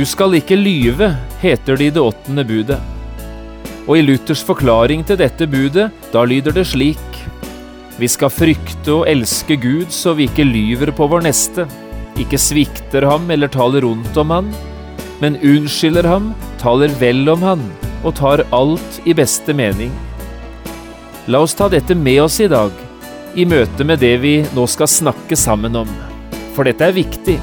Du skal ikke lyve, heter det i det åttende budet. Og i Luthers forklaring til dette budet, da lyder det slik Vi skal frykte og elske Gud så vi ikke lyver på vår neste, ikke svikter ham eller taler ondt om han, men unnskylder ham, taler vel om han og tar alt i beste mening. La oss ta dette med oss i dag, i møte med det vi nå skal snakke sammen om, for dette er viktig.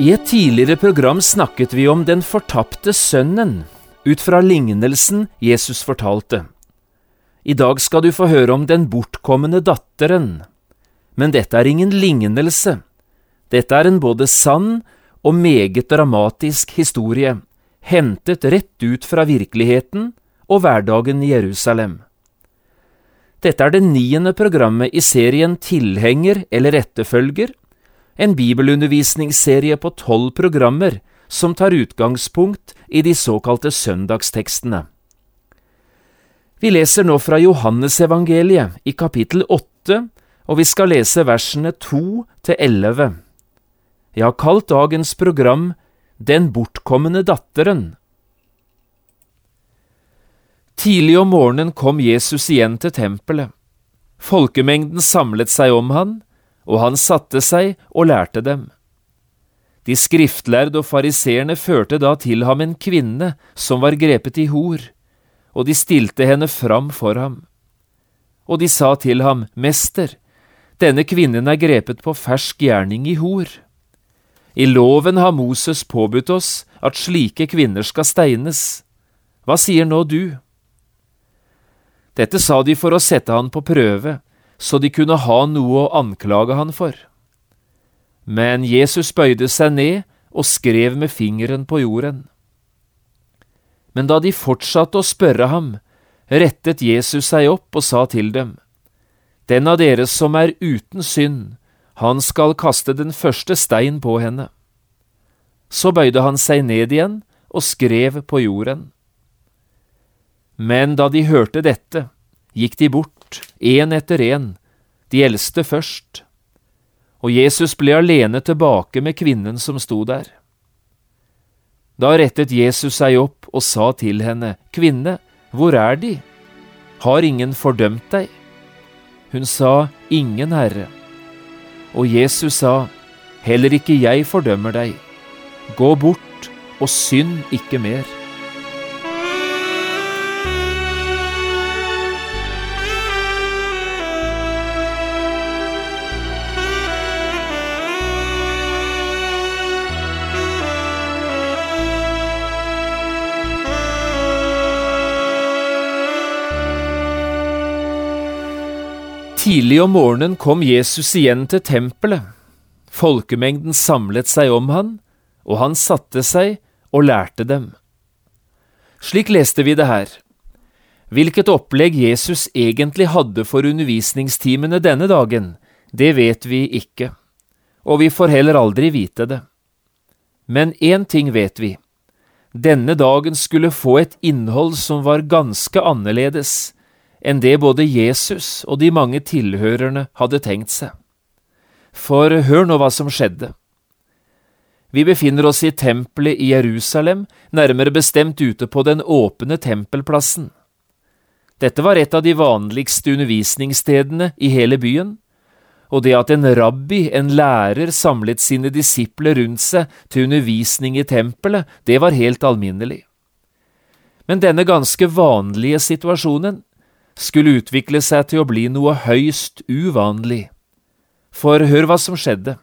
I et tidligere program snakket vi om den fortapte sønnen, ut fra lignelsen Jesus fortalte. I dag skal du få høre om den bortkomne datteren. Men dette er ingen lignelse. Dette er en både sann og meget dramatisk historie, hentet rett ut fra virkeligheten og hverdagen i Jerusalem. Dette er det niende programmet i serien Tilhenger eller etterfølger, en bibelundervisningsserie på tolv programmer som tar utgangspunkt i de såkalte søndagstekstene. Vi leser nå fra Johannesevangeliet i kapittel åtte, og vi skal lese versene to til elleve. Jeg har kalt dagens program Den bortkomne datteren. Tidlig om morgenen kom Jesus igjen til tempelet. Folkemengden samlet seg om han, og han satte seg og lærte dem. De skriftlærde og fariseerne førte da til ham en kvinne som var grepet i hor, og de stilte henne fram for ham. Og de sa til ham, Mester, denne kvinnen er grepet på fersk gjerning i hor. I loven har Moses påbudt oss at slike kvinner skal steines. Hva sier nå du? Dette sa de for å sette han på prøve, så de kunne ha noe å anklage han for. Men Jesus bøyde seg ned og skrev med fingeren på jorden. Men da de fortsatte å spørre ham, rettet Jesus seg opp og sa til dem, Den av dere som er uten synd, han skal kaste den første stein på henne. Så bøyde han seg ned igjen og skrev på jorden. Men da de hørte dette, gikk de bort, én etter én, de eldste først, og Jesus ble alene tilbake med kvinnen som sto der. Da rettet Jesus seg opp og sa til henne, Kvinne, hvor er de? Har ingen fordømt deg? Hun sa, Ingen, Herre. Og Jesus sa, Heller ikke jeg fordømmer deg. Gå bort og synd ikke mer. Tidlig om morgenen kom Jesus igjen til tempelet. Folkemengden samlet seg om han, og han satte seg og lærte dem. Slik leste vi det her. Hvilket opplegg Jesus egentlig hadde for undervisningstimene denne dagen, det vet vi ikke, og vi får heller aldri vite det. Men én ting vet vi. Denne dagen skulle få et innhold som var ganske annerledes enn det både Jesus og de mange tilhørerne hadde tenkt seg. For hør nå hva som skjedde. Vi befinner oss i tempelet i Jerusalem, nærmere bestemt ute på den åpne tempelplassen. Dette var et av de vanligste undervisningsstedene i hele byen, og det at en rabbi, en lærer, samlet sine disipler rundt seg til undervisning i tempelet, det var helt alminnelig. Men denne ganske vanlige situasjonen skulle utvikle seg til å bli noe høyst uvanlig. for hør hva som skjedde.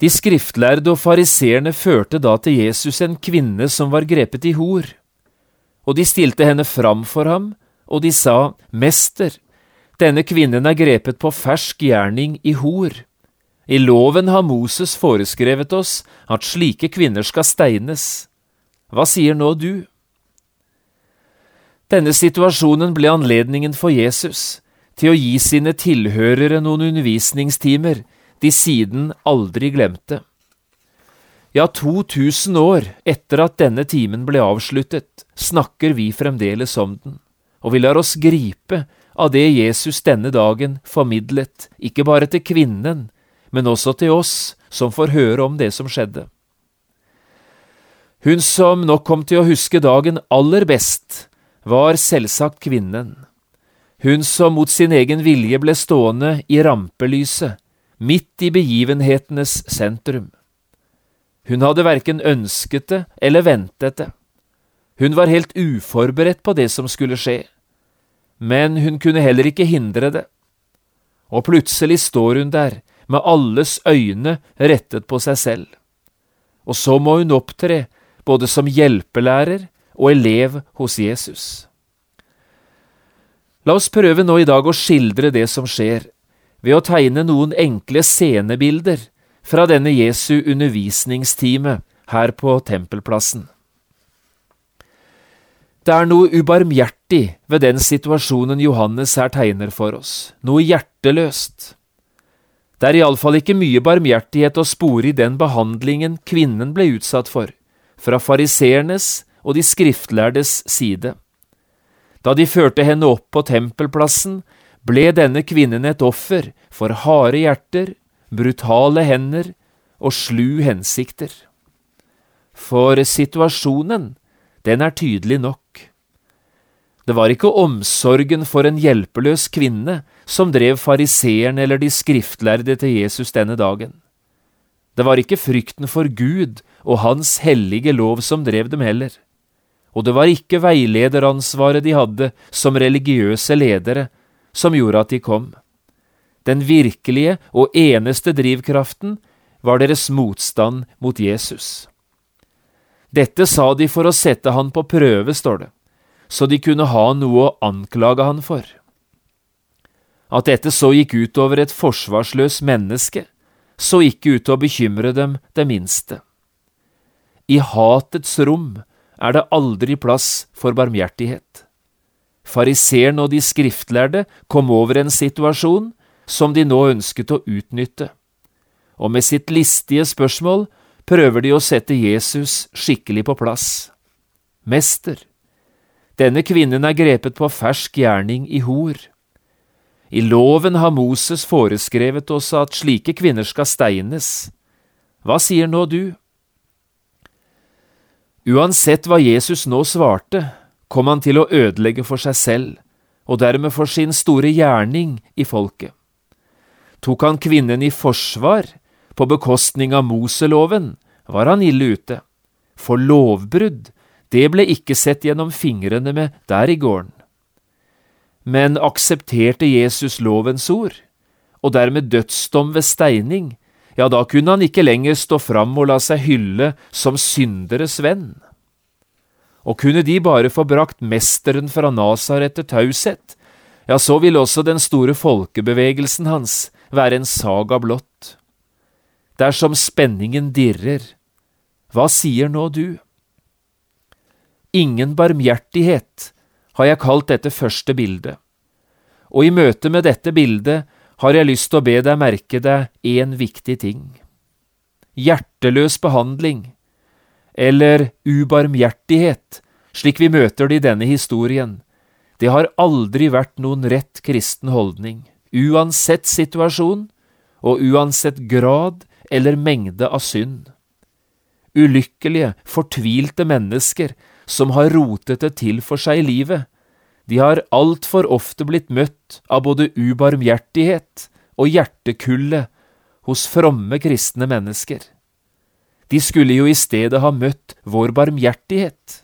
De skriftlærde og fariseerne førte da til Jesus en kvinne som var grepet i hor, og de stilte henne fram for ham, og de sa, Mester, denne kvinnen er grepet på fersk gjerning i hor. I loven har Moses foreskrevet oss at slike kvinner skal steines. Hva sier nå du? Denne situasjonen ble anledningen for Jesus til å gi sine tilhørere noen undervisningstimer de siden aldri glemte. Ja, 2000 år etter at denne timen ble avsluttet, snakker vi fremdeles om den, og vi lar oss gripe av det Jesus denne dagen formidlet, ikke bare til kvinnen, men også til oss som får høre om det som skjedde. Hun som nok kom til å huske dagen aller best, var selvsagt kvinnen, hun som mot sin egen vilje ble stående i rampelyset, midt i begivenhetenes sentrum. Hun hadde verken ønsket det eller ventet det. Hun var helt uforberedt på det som skulle skje, men hun kunne heller ikke hindre det. Og plutselig står hun der med alles øyne rettet på seg selv. Og så må hun opptre både som hjelpelærer og elev hos Jesus. La oss prøve nå i dag å skildre det som skjer, ved å tegne noen enkle scenebilder fra denne Jesu undervisningstime her på Tempelplassen. Det er noe ubarmhjertig ved den situasjonen Johannes her tegner for oss, noe hjerteløst. Det er iallfall ikke mye barmhjertighet å spore i den behandlingen kvinnen ble utsatt for, fra fariseernes og de skriftlærdes side. Da de førte henne opp på tempelplassen, ble denne kvinnen et offer for harde hjerter, brutale hender og slu hensikter. For situasjonen, den er tydelig nok. Det var ikke omsorgen for en hjelpeløs kvinne som drev fariseeren eller de skriftlærde til Jesus denne dagen. Det var ikke frykten for Gud og Hans hellige lov som drev dem heller og det var ikke veilederansvaret de hadde som religiøse ledere som gjorde at de kom. Den virkelige og eneste drivkraften var deres motstand mot Jesus. Dette sa de for å sette han på prøve, står det, så de kunne ha noe å anklage han for. At dette så gikk utover et forsvarsløst menneske, så ikke ut til å bekymre dem det minste. I hatets rom er det aldri plass for barmhjertighet. Fariseeren og de skriftlærde kom over en situasjon som de nå ønsket å utnytte, og med sitt listige spørsmål prøver de å sette Jesus skikkelig på plass. Mester, denne kvinnen er grepet på fersk gjerning i hor. I loven har Moses foreskrevet oss at slike kvinner skal steines. Hva sier nå du? Uansett hva Jesus nå svarte, kom han til å ødelegge for seg selv, og dermed for sin store gjerning i folket. Tok han kvinnen i forsvar, på bekostning av Moseloven, var han ille ute, for lovbrudd, det ble ikke sett gjennom fingrene med der i gården. Men aksepterte Jesus lovens ord, og dermed dødsdom ved steining, ja, da kunne han ikke lenger stå fram og la seg hylle som synderes venn. Og kunne de bare få brakt mesteren fra Nasaret til taushet, ja, så vil også den store folkebevegelsen hans være en saga blott. Dersom spenningen dirrer, hva sier nå du? Ingen barmhjertighet har jeg kalt dette første bildet, og i møte med dette bildet har jeg lyst til å be deg merke deg én viktig ting. Hjerteløs behandling, eller ubarmhjertighet, slik vi møter det i denne historien, det har aldri vært noen rett kristen holdning, uansett situasjon og uansett grad eller mengde av synd. Ulykkelige, fortvilte mennesker som har rotet det til for seg i livet, de har altfor ofte blitt møtt av både ubarmhjertighet og hjertekulde hos fromme kristne mennesker. De skulle jo i stedet ha møtt vår barmhjertighet.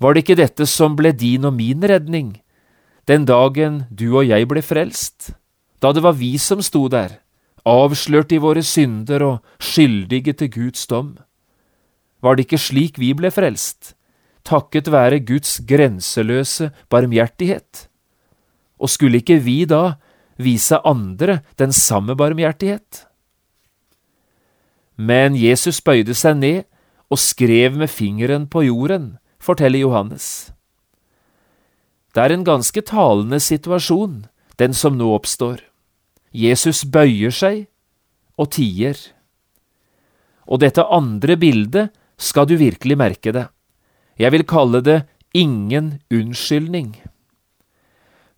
Var det ikke dette som ble din og min redning, den dagen du og jeg ble frelst, da det var vi som sto der, avslørt i våre synder og skyldige til Guds dom. Var det ikke slik vi ble frelst, takket være Guds grenseløse barmhjertighet? Og skulle ikke vi da vise andre den samme barmhjertighet? Men Jesus bøyde seg ned og skrev med fingeren på jorden, forteller Johannes. Det er en ganske talende situasjon, den som nå oppstår. Jesus bøyer seg og tier. Og dette andre bildet skal du virkelig merke det. Jeg vil kalle det ingen unnskyldning.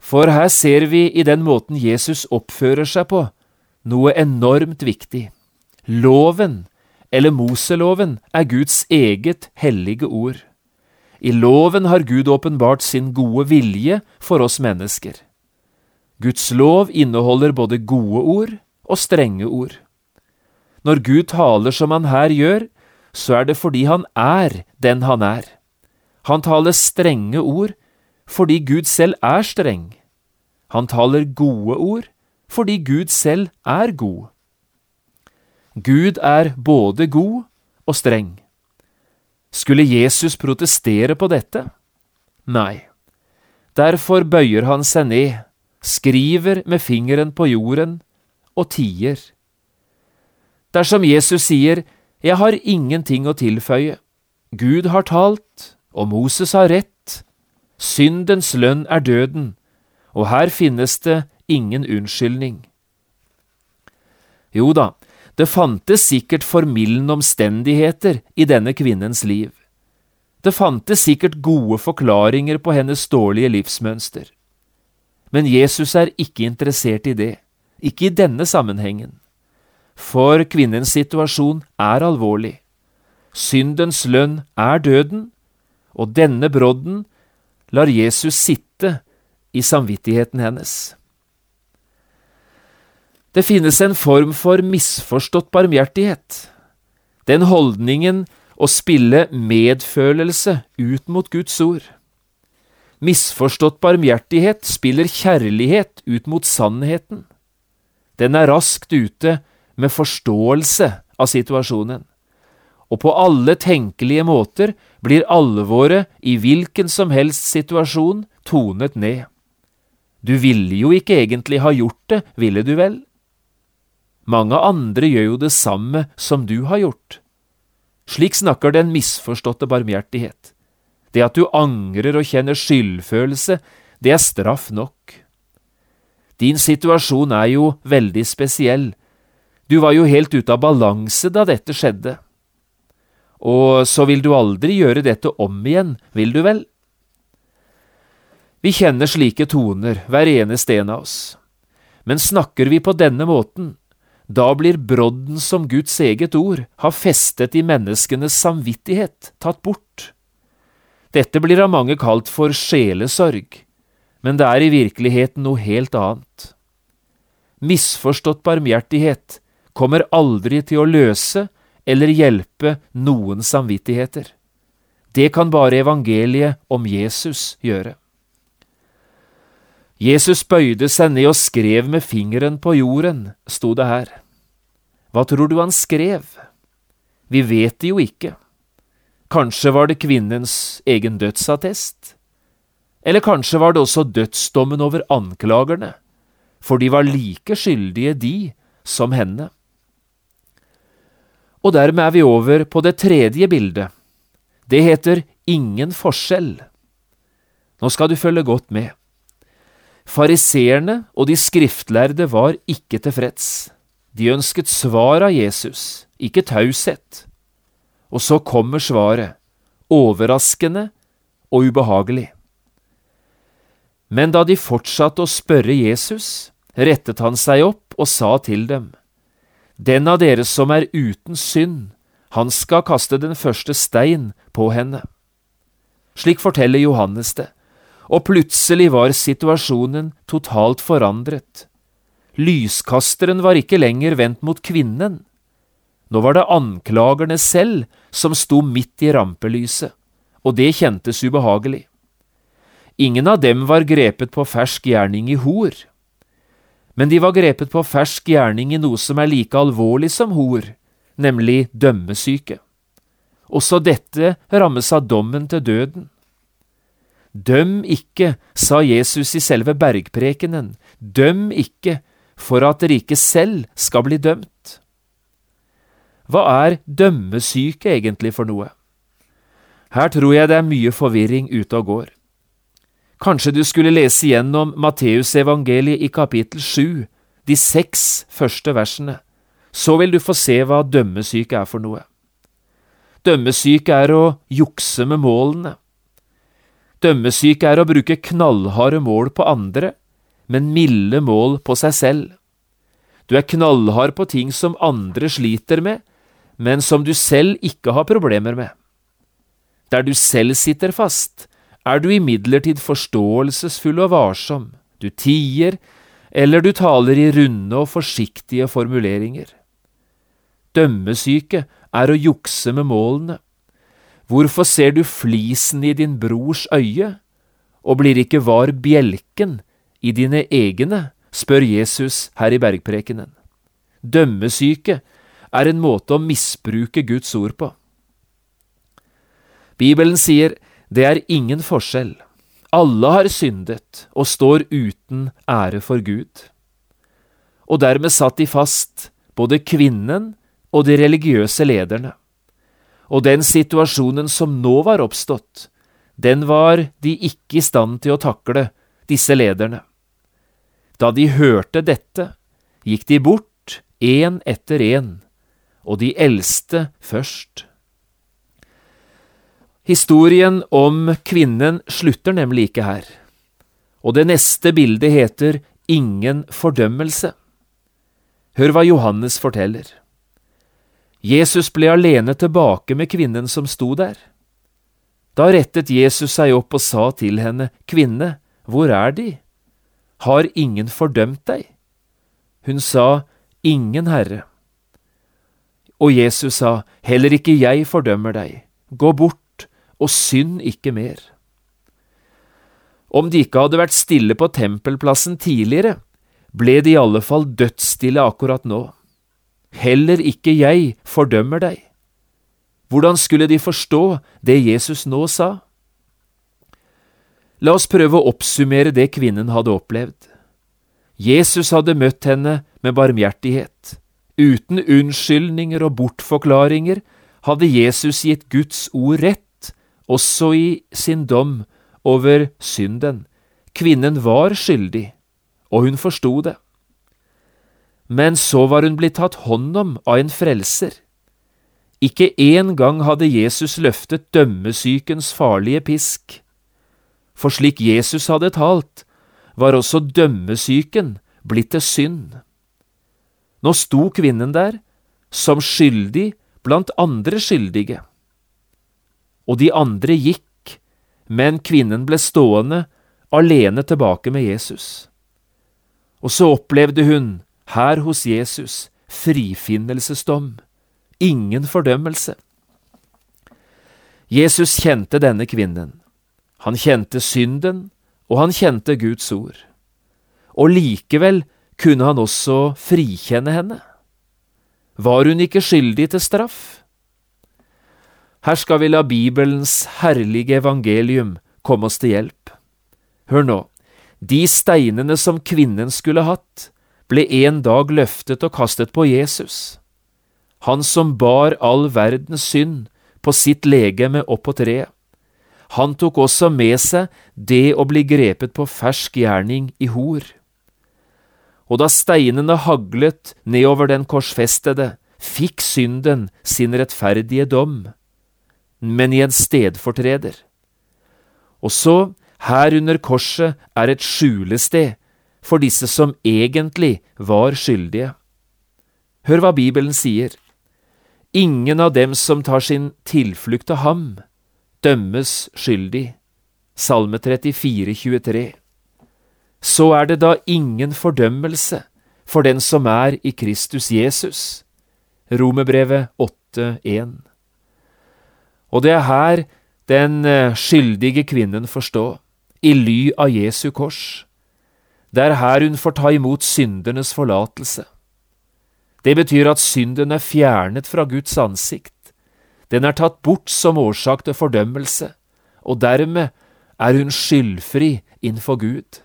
For her ser vi i den måten Jesus oppfører seg på, noe enormt viktig. Loven, eller Moseloven, er Guds eget hellige ord. I loven har Gud åpenbart sin gode vilje for oss mennesker. Guds lov inneholder både gode ord og strenge ord. Når Gud taler som han her gjør, så er det fordi han er den han er. Han taler strenge ord fordi Gud selv er streng. Han taler gode ord fordi Gud selv er god. Gud er både god og streng. Skulle Jesus protestere på dette? Nei. Derfor bøyer han seg ned, skriver med fingeren på jorden og tier. Dersom Jesus sier Jeg har ingenting å tilføye, Gud har talt, og Moses har rett, syndens lønn er døden, og her finnes det ingen unnskyldning. Jo da, det fantes sikkert formildende omstendigheter i denne kvinnens liv. Det fantes sikkert gode forklaringer på hennes dårlige livsmønster. Men Jesus er ikke interessert i det, ikke i denne sammenhengen. For kvinnens situasjon er alvorlig. Syndens lønn er døden, og denne brodden lar Jesus sitte i samvittigheten hennes. Det finnes en form for misforstått barmhjertighet. Den holdningen å spille medfølelse ut mot Guds ord. Misforstått barmhjertighet spiller kjærlighet ut mot sannheten. Den er raskt ute med forståelse av situasjonen, og på alle tenkelige måter blir alvoret i hvilken som helst situasjon tonet ned. Du ville jo ikke egentlig ha gjort det, ville du vel? Mange andre gjør jo det samme som du har gjort. Slik snakker den misforståtte barmhjertighet. Det at du angrer og kjenner skyldfølelse, det er straff nok. Din situasjon er jo veldig spesiell. Du var jo helt ute av balanse da dette skjedde. Og så vil du aldri gjøre dette om igjen, vil du vel? Vi kjenner slike toner, hver eneste en av oss. Men snakker vi på denne måten, da blir brodden som Guds eget ord har festet i menneskenes samvittighet, tatt bort. Dette blir av mange kalt for sjelesorg, men det er i virkeligheten noe helt annet. Misforstått barmhjertighet kommer aldri til å løse eller hjelpe noen samvittigheter. Det kan bare evangeliet om Jesus gjøre. Jesus bøyde seg ned og skrev med fingeren på jorden, sto det her. Hva tror du han skrev? Vi vet det jo ikke. Kanskje var det kvinnens egen dødsattest? Eller kanskje var det også dødsdommen over anklagerne, for de var like skyldige, de, som henne. Og dermed er vi over på det tredje bildet. Det heter ingen forskjell. Nå skal du følge godt med. Fariseerne og de skriftlærde var ikke tilfreds. De ønsket svar av Jesus, ikke taushet. Og så kommer svaret, overraskende og ubehagelig. Men da de fortsatte å spørre Jesus, rettet han seg opp og sa til dem, Den av dere som er uten synd, han skal kaste den første stein på henne. Slik forteller Johannes det og plutselig var situasjonen totalt forandret. Lyskasteren var ikke lenger vendt mot kvinnen. Nå var det anklagerne selv som sto midt i rampelyset, og det kjentes ubehagelig. Ingen av dem var grepet på fersk gjerning i hor. Men de var grepet på fersk gjerning i noe som er like alvorlig som hor, nemlig dømmesyke. Også dette rammes av dommen til døden. Døm ikke, sa Jesus i selve bergprekenen, døm ikke, for at dere ikke selv skal bli dømt. Hva er dømmesyke egentlig for noe? Her tror jeg det er mye forvirring ute og går. Kanskje du skulle lese gjennom Matteusevangeliet i kapittel sju, de seks første versene, så vil du få se hva dømmesyke er for noe. Dømmesyke er å jukse med målene. Dømmesyke er å bruke knallharde mål på andre, men milde mål på seg selv. Du er knallhard på ting som andre sliter med, men som du selv ikke har problemer med. Der du selv sitter fast, er du imidlertid forståelsesfull og varsom, du tier, eller du taler i runde og forsiktige formuleringer. Dømmesyke er å jukse med målene. Hvorfor ser du flisen i din brors øye, og blir ikke var bjelken i dine egne, spør Jesus her i bergprekenen. Dømmesyke er en måte å misbruke Guds ord på. Bibelen sier det er ingen forskjell. Alle har syndet og står uten ære for Gud. Og dermed satt de fast, både kvinnen og de religiøse lederne. Og den situasjonen som nå var oppstått, den var de ikke i stand til å takle, disse lederne. Da de hørte dette, gikk de bort, én etter én, og de eldste først. Historien om kvinnen slutter nemlig ikke her, og det neste bildet heter Ingen fordømmelse. Hør hva Johannes forteller. Jesus ble alene tilbake med kvinnen som sto der. Da rettet Jesus seg opp og sa til henne, Kvinne, hvor er De? Har ingen fordømt deg? Hun sa, Ingen, Herre. Og Jesus sa, Heller ikke jeg fordømmer deg. Gå bort og synd ikke mer. Om de ikke hadde vært stille på tempelplassen tidligere, ble de i alle fall dødsstille akkurat nå. Heller ikke jeg fordømmer deg. Hvordan skulle de forstå det Jesus nå sa? La oss prøve å oppsummere det kvinnen hadde opplevd. Jesus hadde møtt henne med barmhjertighet. Uten unnskyldninger og bortforklaringer hadde Jesus gitt Guds ord rett også i sin dom over synden. Kvinnen var skyldig, og hun forsto det. Men så var hun blitt tatt hånd om av en frelser. Ikke én gang hadde Jesus løftet dømmesykens farlige pisk. For slik Jesus hadde talt, var også dømmesyken blitt til synd. Nå sto kvinnen der, som skyldig blant andre skyldige og de andre gikk, men kvinnen ble stående alene tilbake med Jesus. Og så opplevde hun, her hos Jesus, frifinnelsesdom, ingen fordømmelse. Jesus kjente denne kvinnen. Han kjente synden, og han kjente Guds ord. Og likevel kunne han også frikjenne henne. Var hun ikke skyldig til straff? Her skal vi la Bibelens herlige evangelium komme oss til hjelp. Hør nå, de steinene som kvinnen skulle hatt, ble en dag løftet og kastet på Jesus. Han som bar all verdens synd på sitt legeme opp på treet. Han tok også med seg det å bli grepet på fersk gjerning i hor. Og da steinene haglet nedover den korsfestede, fikk synden sin rettferdige dom men i en stedfortreder. Og så, her under korset, er et skjulested for disse som egentlig var skyldige. Hør hva Bibelen sier. Ingen av dem som tar sin tilflukt til ham, dømmes skyldig. Salme 34, 23. Så er det da ingen fordømmelse for den som er i Kristus Jesus. Romerbrevet 8, 1. Og det er her den eh, skyldige kvinnen får stå, i ly av Jesu kors. Det er her hun får ta imot syndernes forlatelse. Det betyr at synden er fjernet fra Guds ansikt. Den er tatt bort som årsak til fordømmelse, og dermed er hun skyldfri innenfor Gud.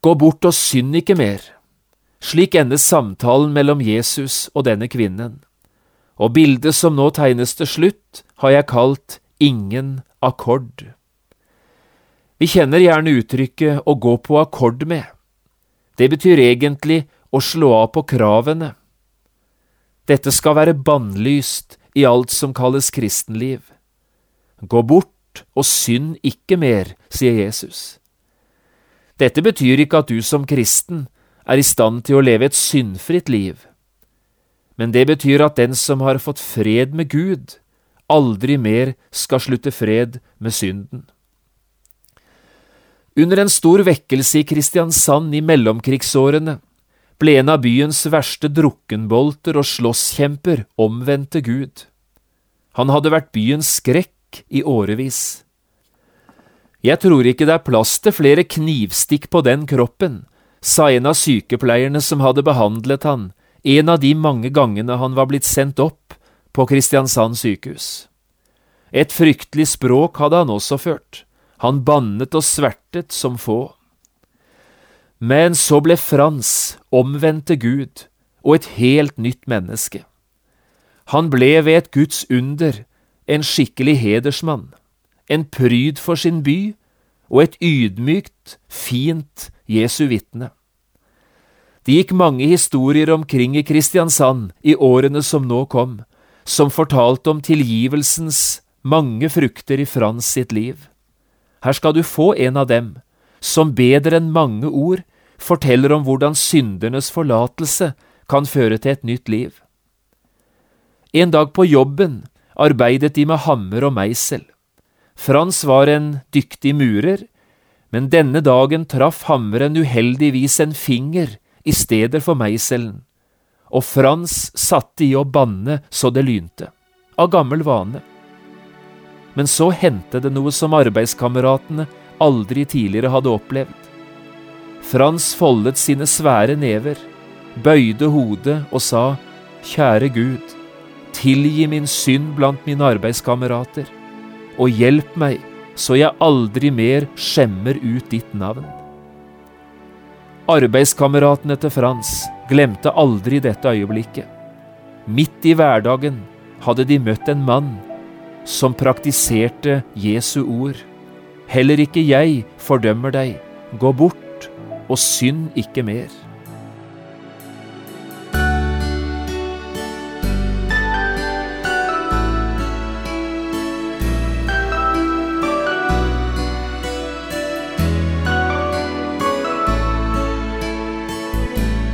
Gå bort og synd ikke mer. Slik ender samtalen mellom Jesus og denne kvinnen. Og bildet som nå tegnes til slutt, har jeg kalt ingen akkord. Vi kjenner gjerne uttrykket å gå på akkord med. Det betyr egentlig å slå av på kravene. Dette skal være bannlyst i alt som kalles kristenliv. Gå bort og synd ikke mer, sier Jesus. Dette betyr ikke at du som kristen er i stand til å leve et syndfritt liv, men det betyr at den som har fått fred med Gud, aldri mer skal slutte fred med synden. Under en stor vekkelse i Kristiansand i mellomkrigsårene ble en av byens verste drukkenbolter og slåsskjemper omvendt til Gud. Han hadde vært byens skrekk i årevis. Jeg tror ikke det er plass til flere knivstikk på den kroppen, sa en av sykepleierne som hadde behandlet han, en av de mange gangene han var blitt sendt opp på Kristiansand sykehus. Et fryktelig språk hadde han også ført, han bannet og svertet som få. Men så ble Frans omvendt Gud og et helt nytt menneske. Han ble ved et Guds under en skikkelig hedersmann, en pryd for sin by og et ydmykt, fint Jesu vitne. Det gikk mange historier omkring i Kristiansand i årene som nå kom, som fortalte om tilgivelsens mange frukter i Frans sitt liv. Her skal du få en av dem, som bedre enn mange ord forteller om hvordan syndernes forlatelse kan føre til et nytt liv. En dag på jobben arbeidet de med hammer og meisel. Frans var en dyktig murer, men denne dagen traff hammeren uheldigvis en finger i stedet for meiselen, og Frans satte i å banne så det lynte, av gammel vane. Men så hendte det noe som arbeidskameratene aldri tidligere hadde opplevd. Frans foldet sine svære never, bøyde hodet og sa, Kjære Gud, tilgi min synd blant mine arbeidskamerater, og hjelp meg så jeg aldri mer skjemmer ut ditt navn. Arbeidskameratene til Frans glemte aldri dette øyeblikket. Midt i hverdagen hadde de møtt en mann som praktiserte Jesu ord. Heller ikke jeg fordømmer deg, gå bort og synd ikke mer.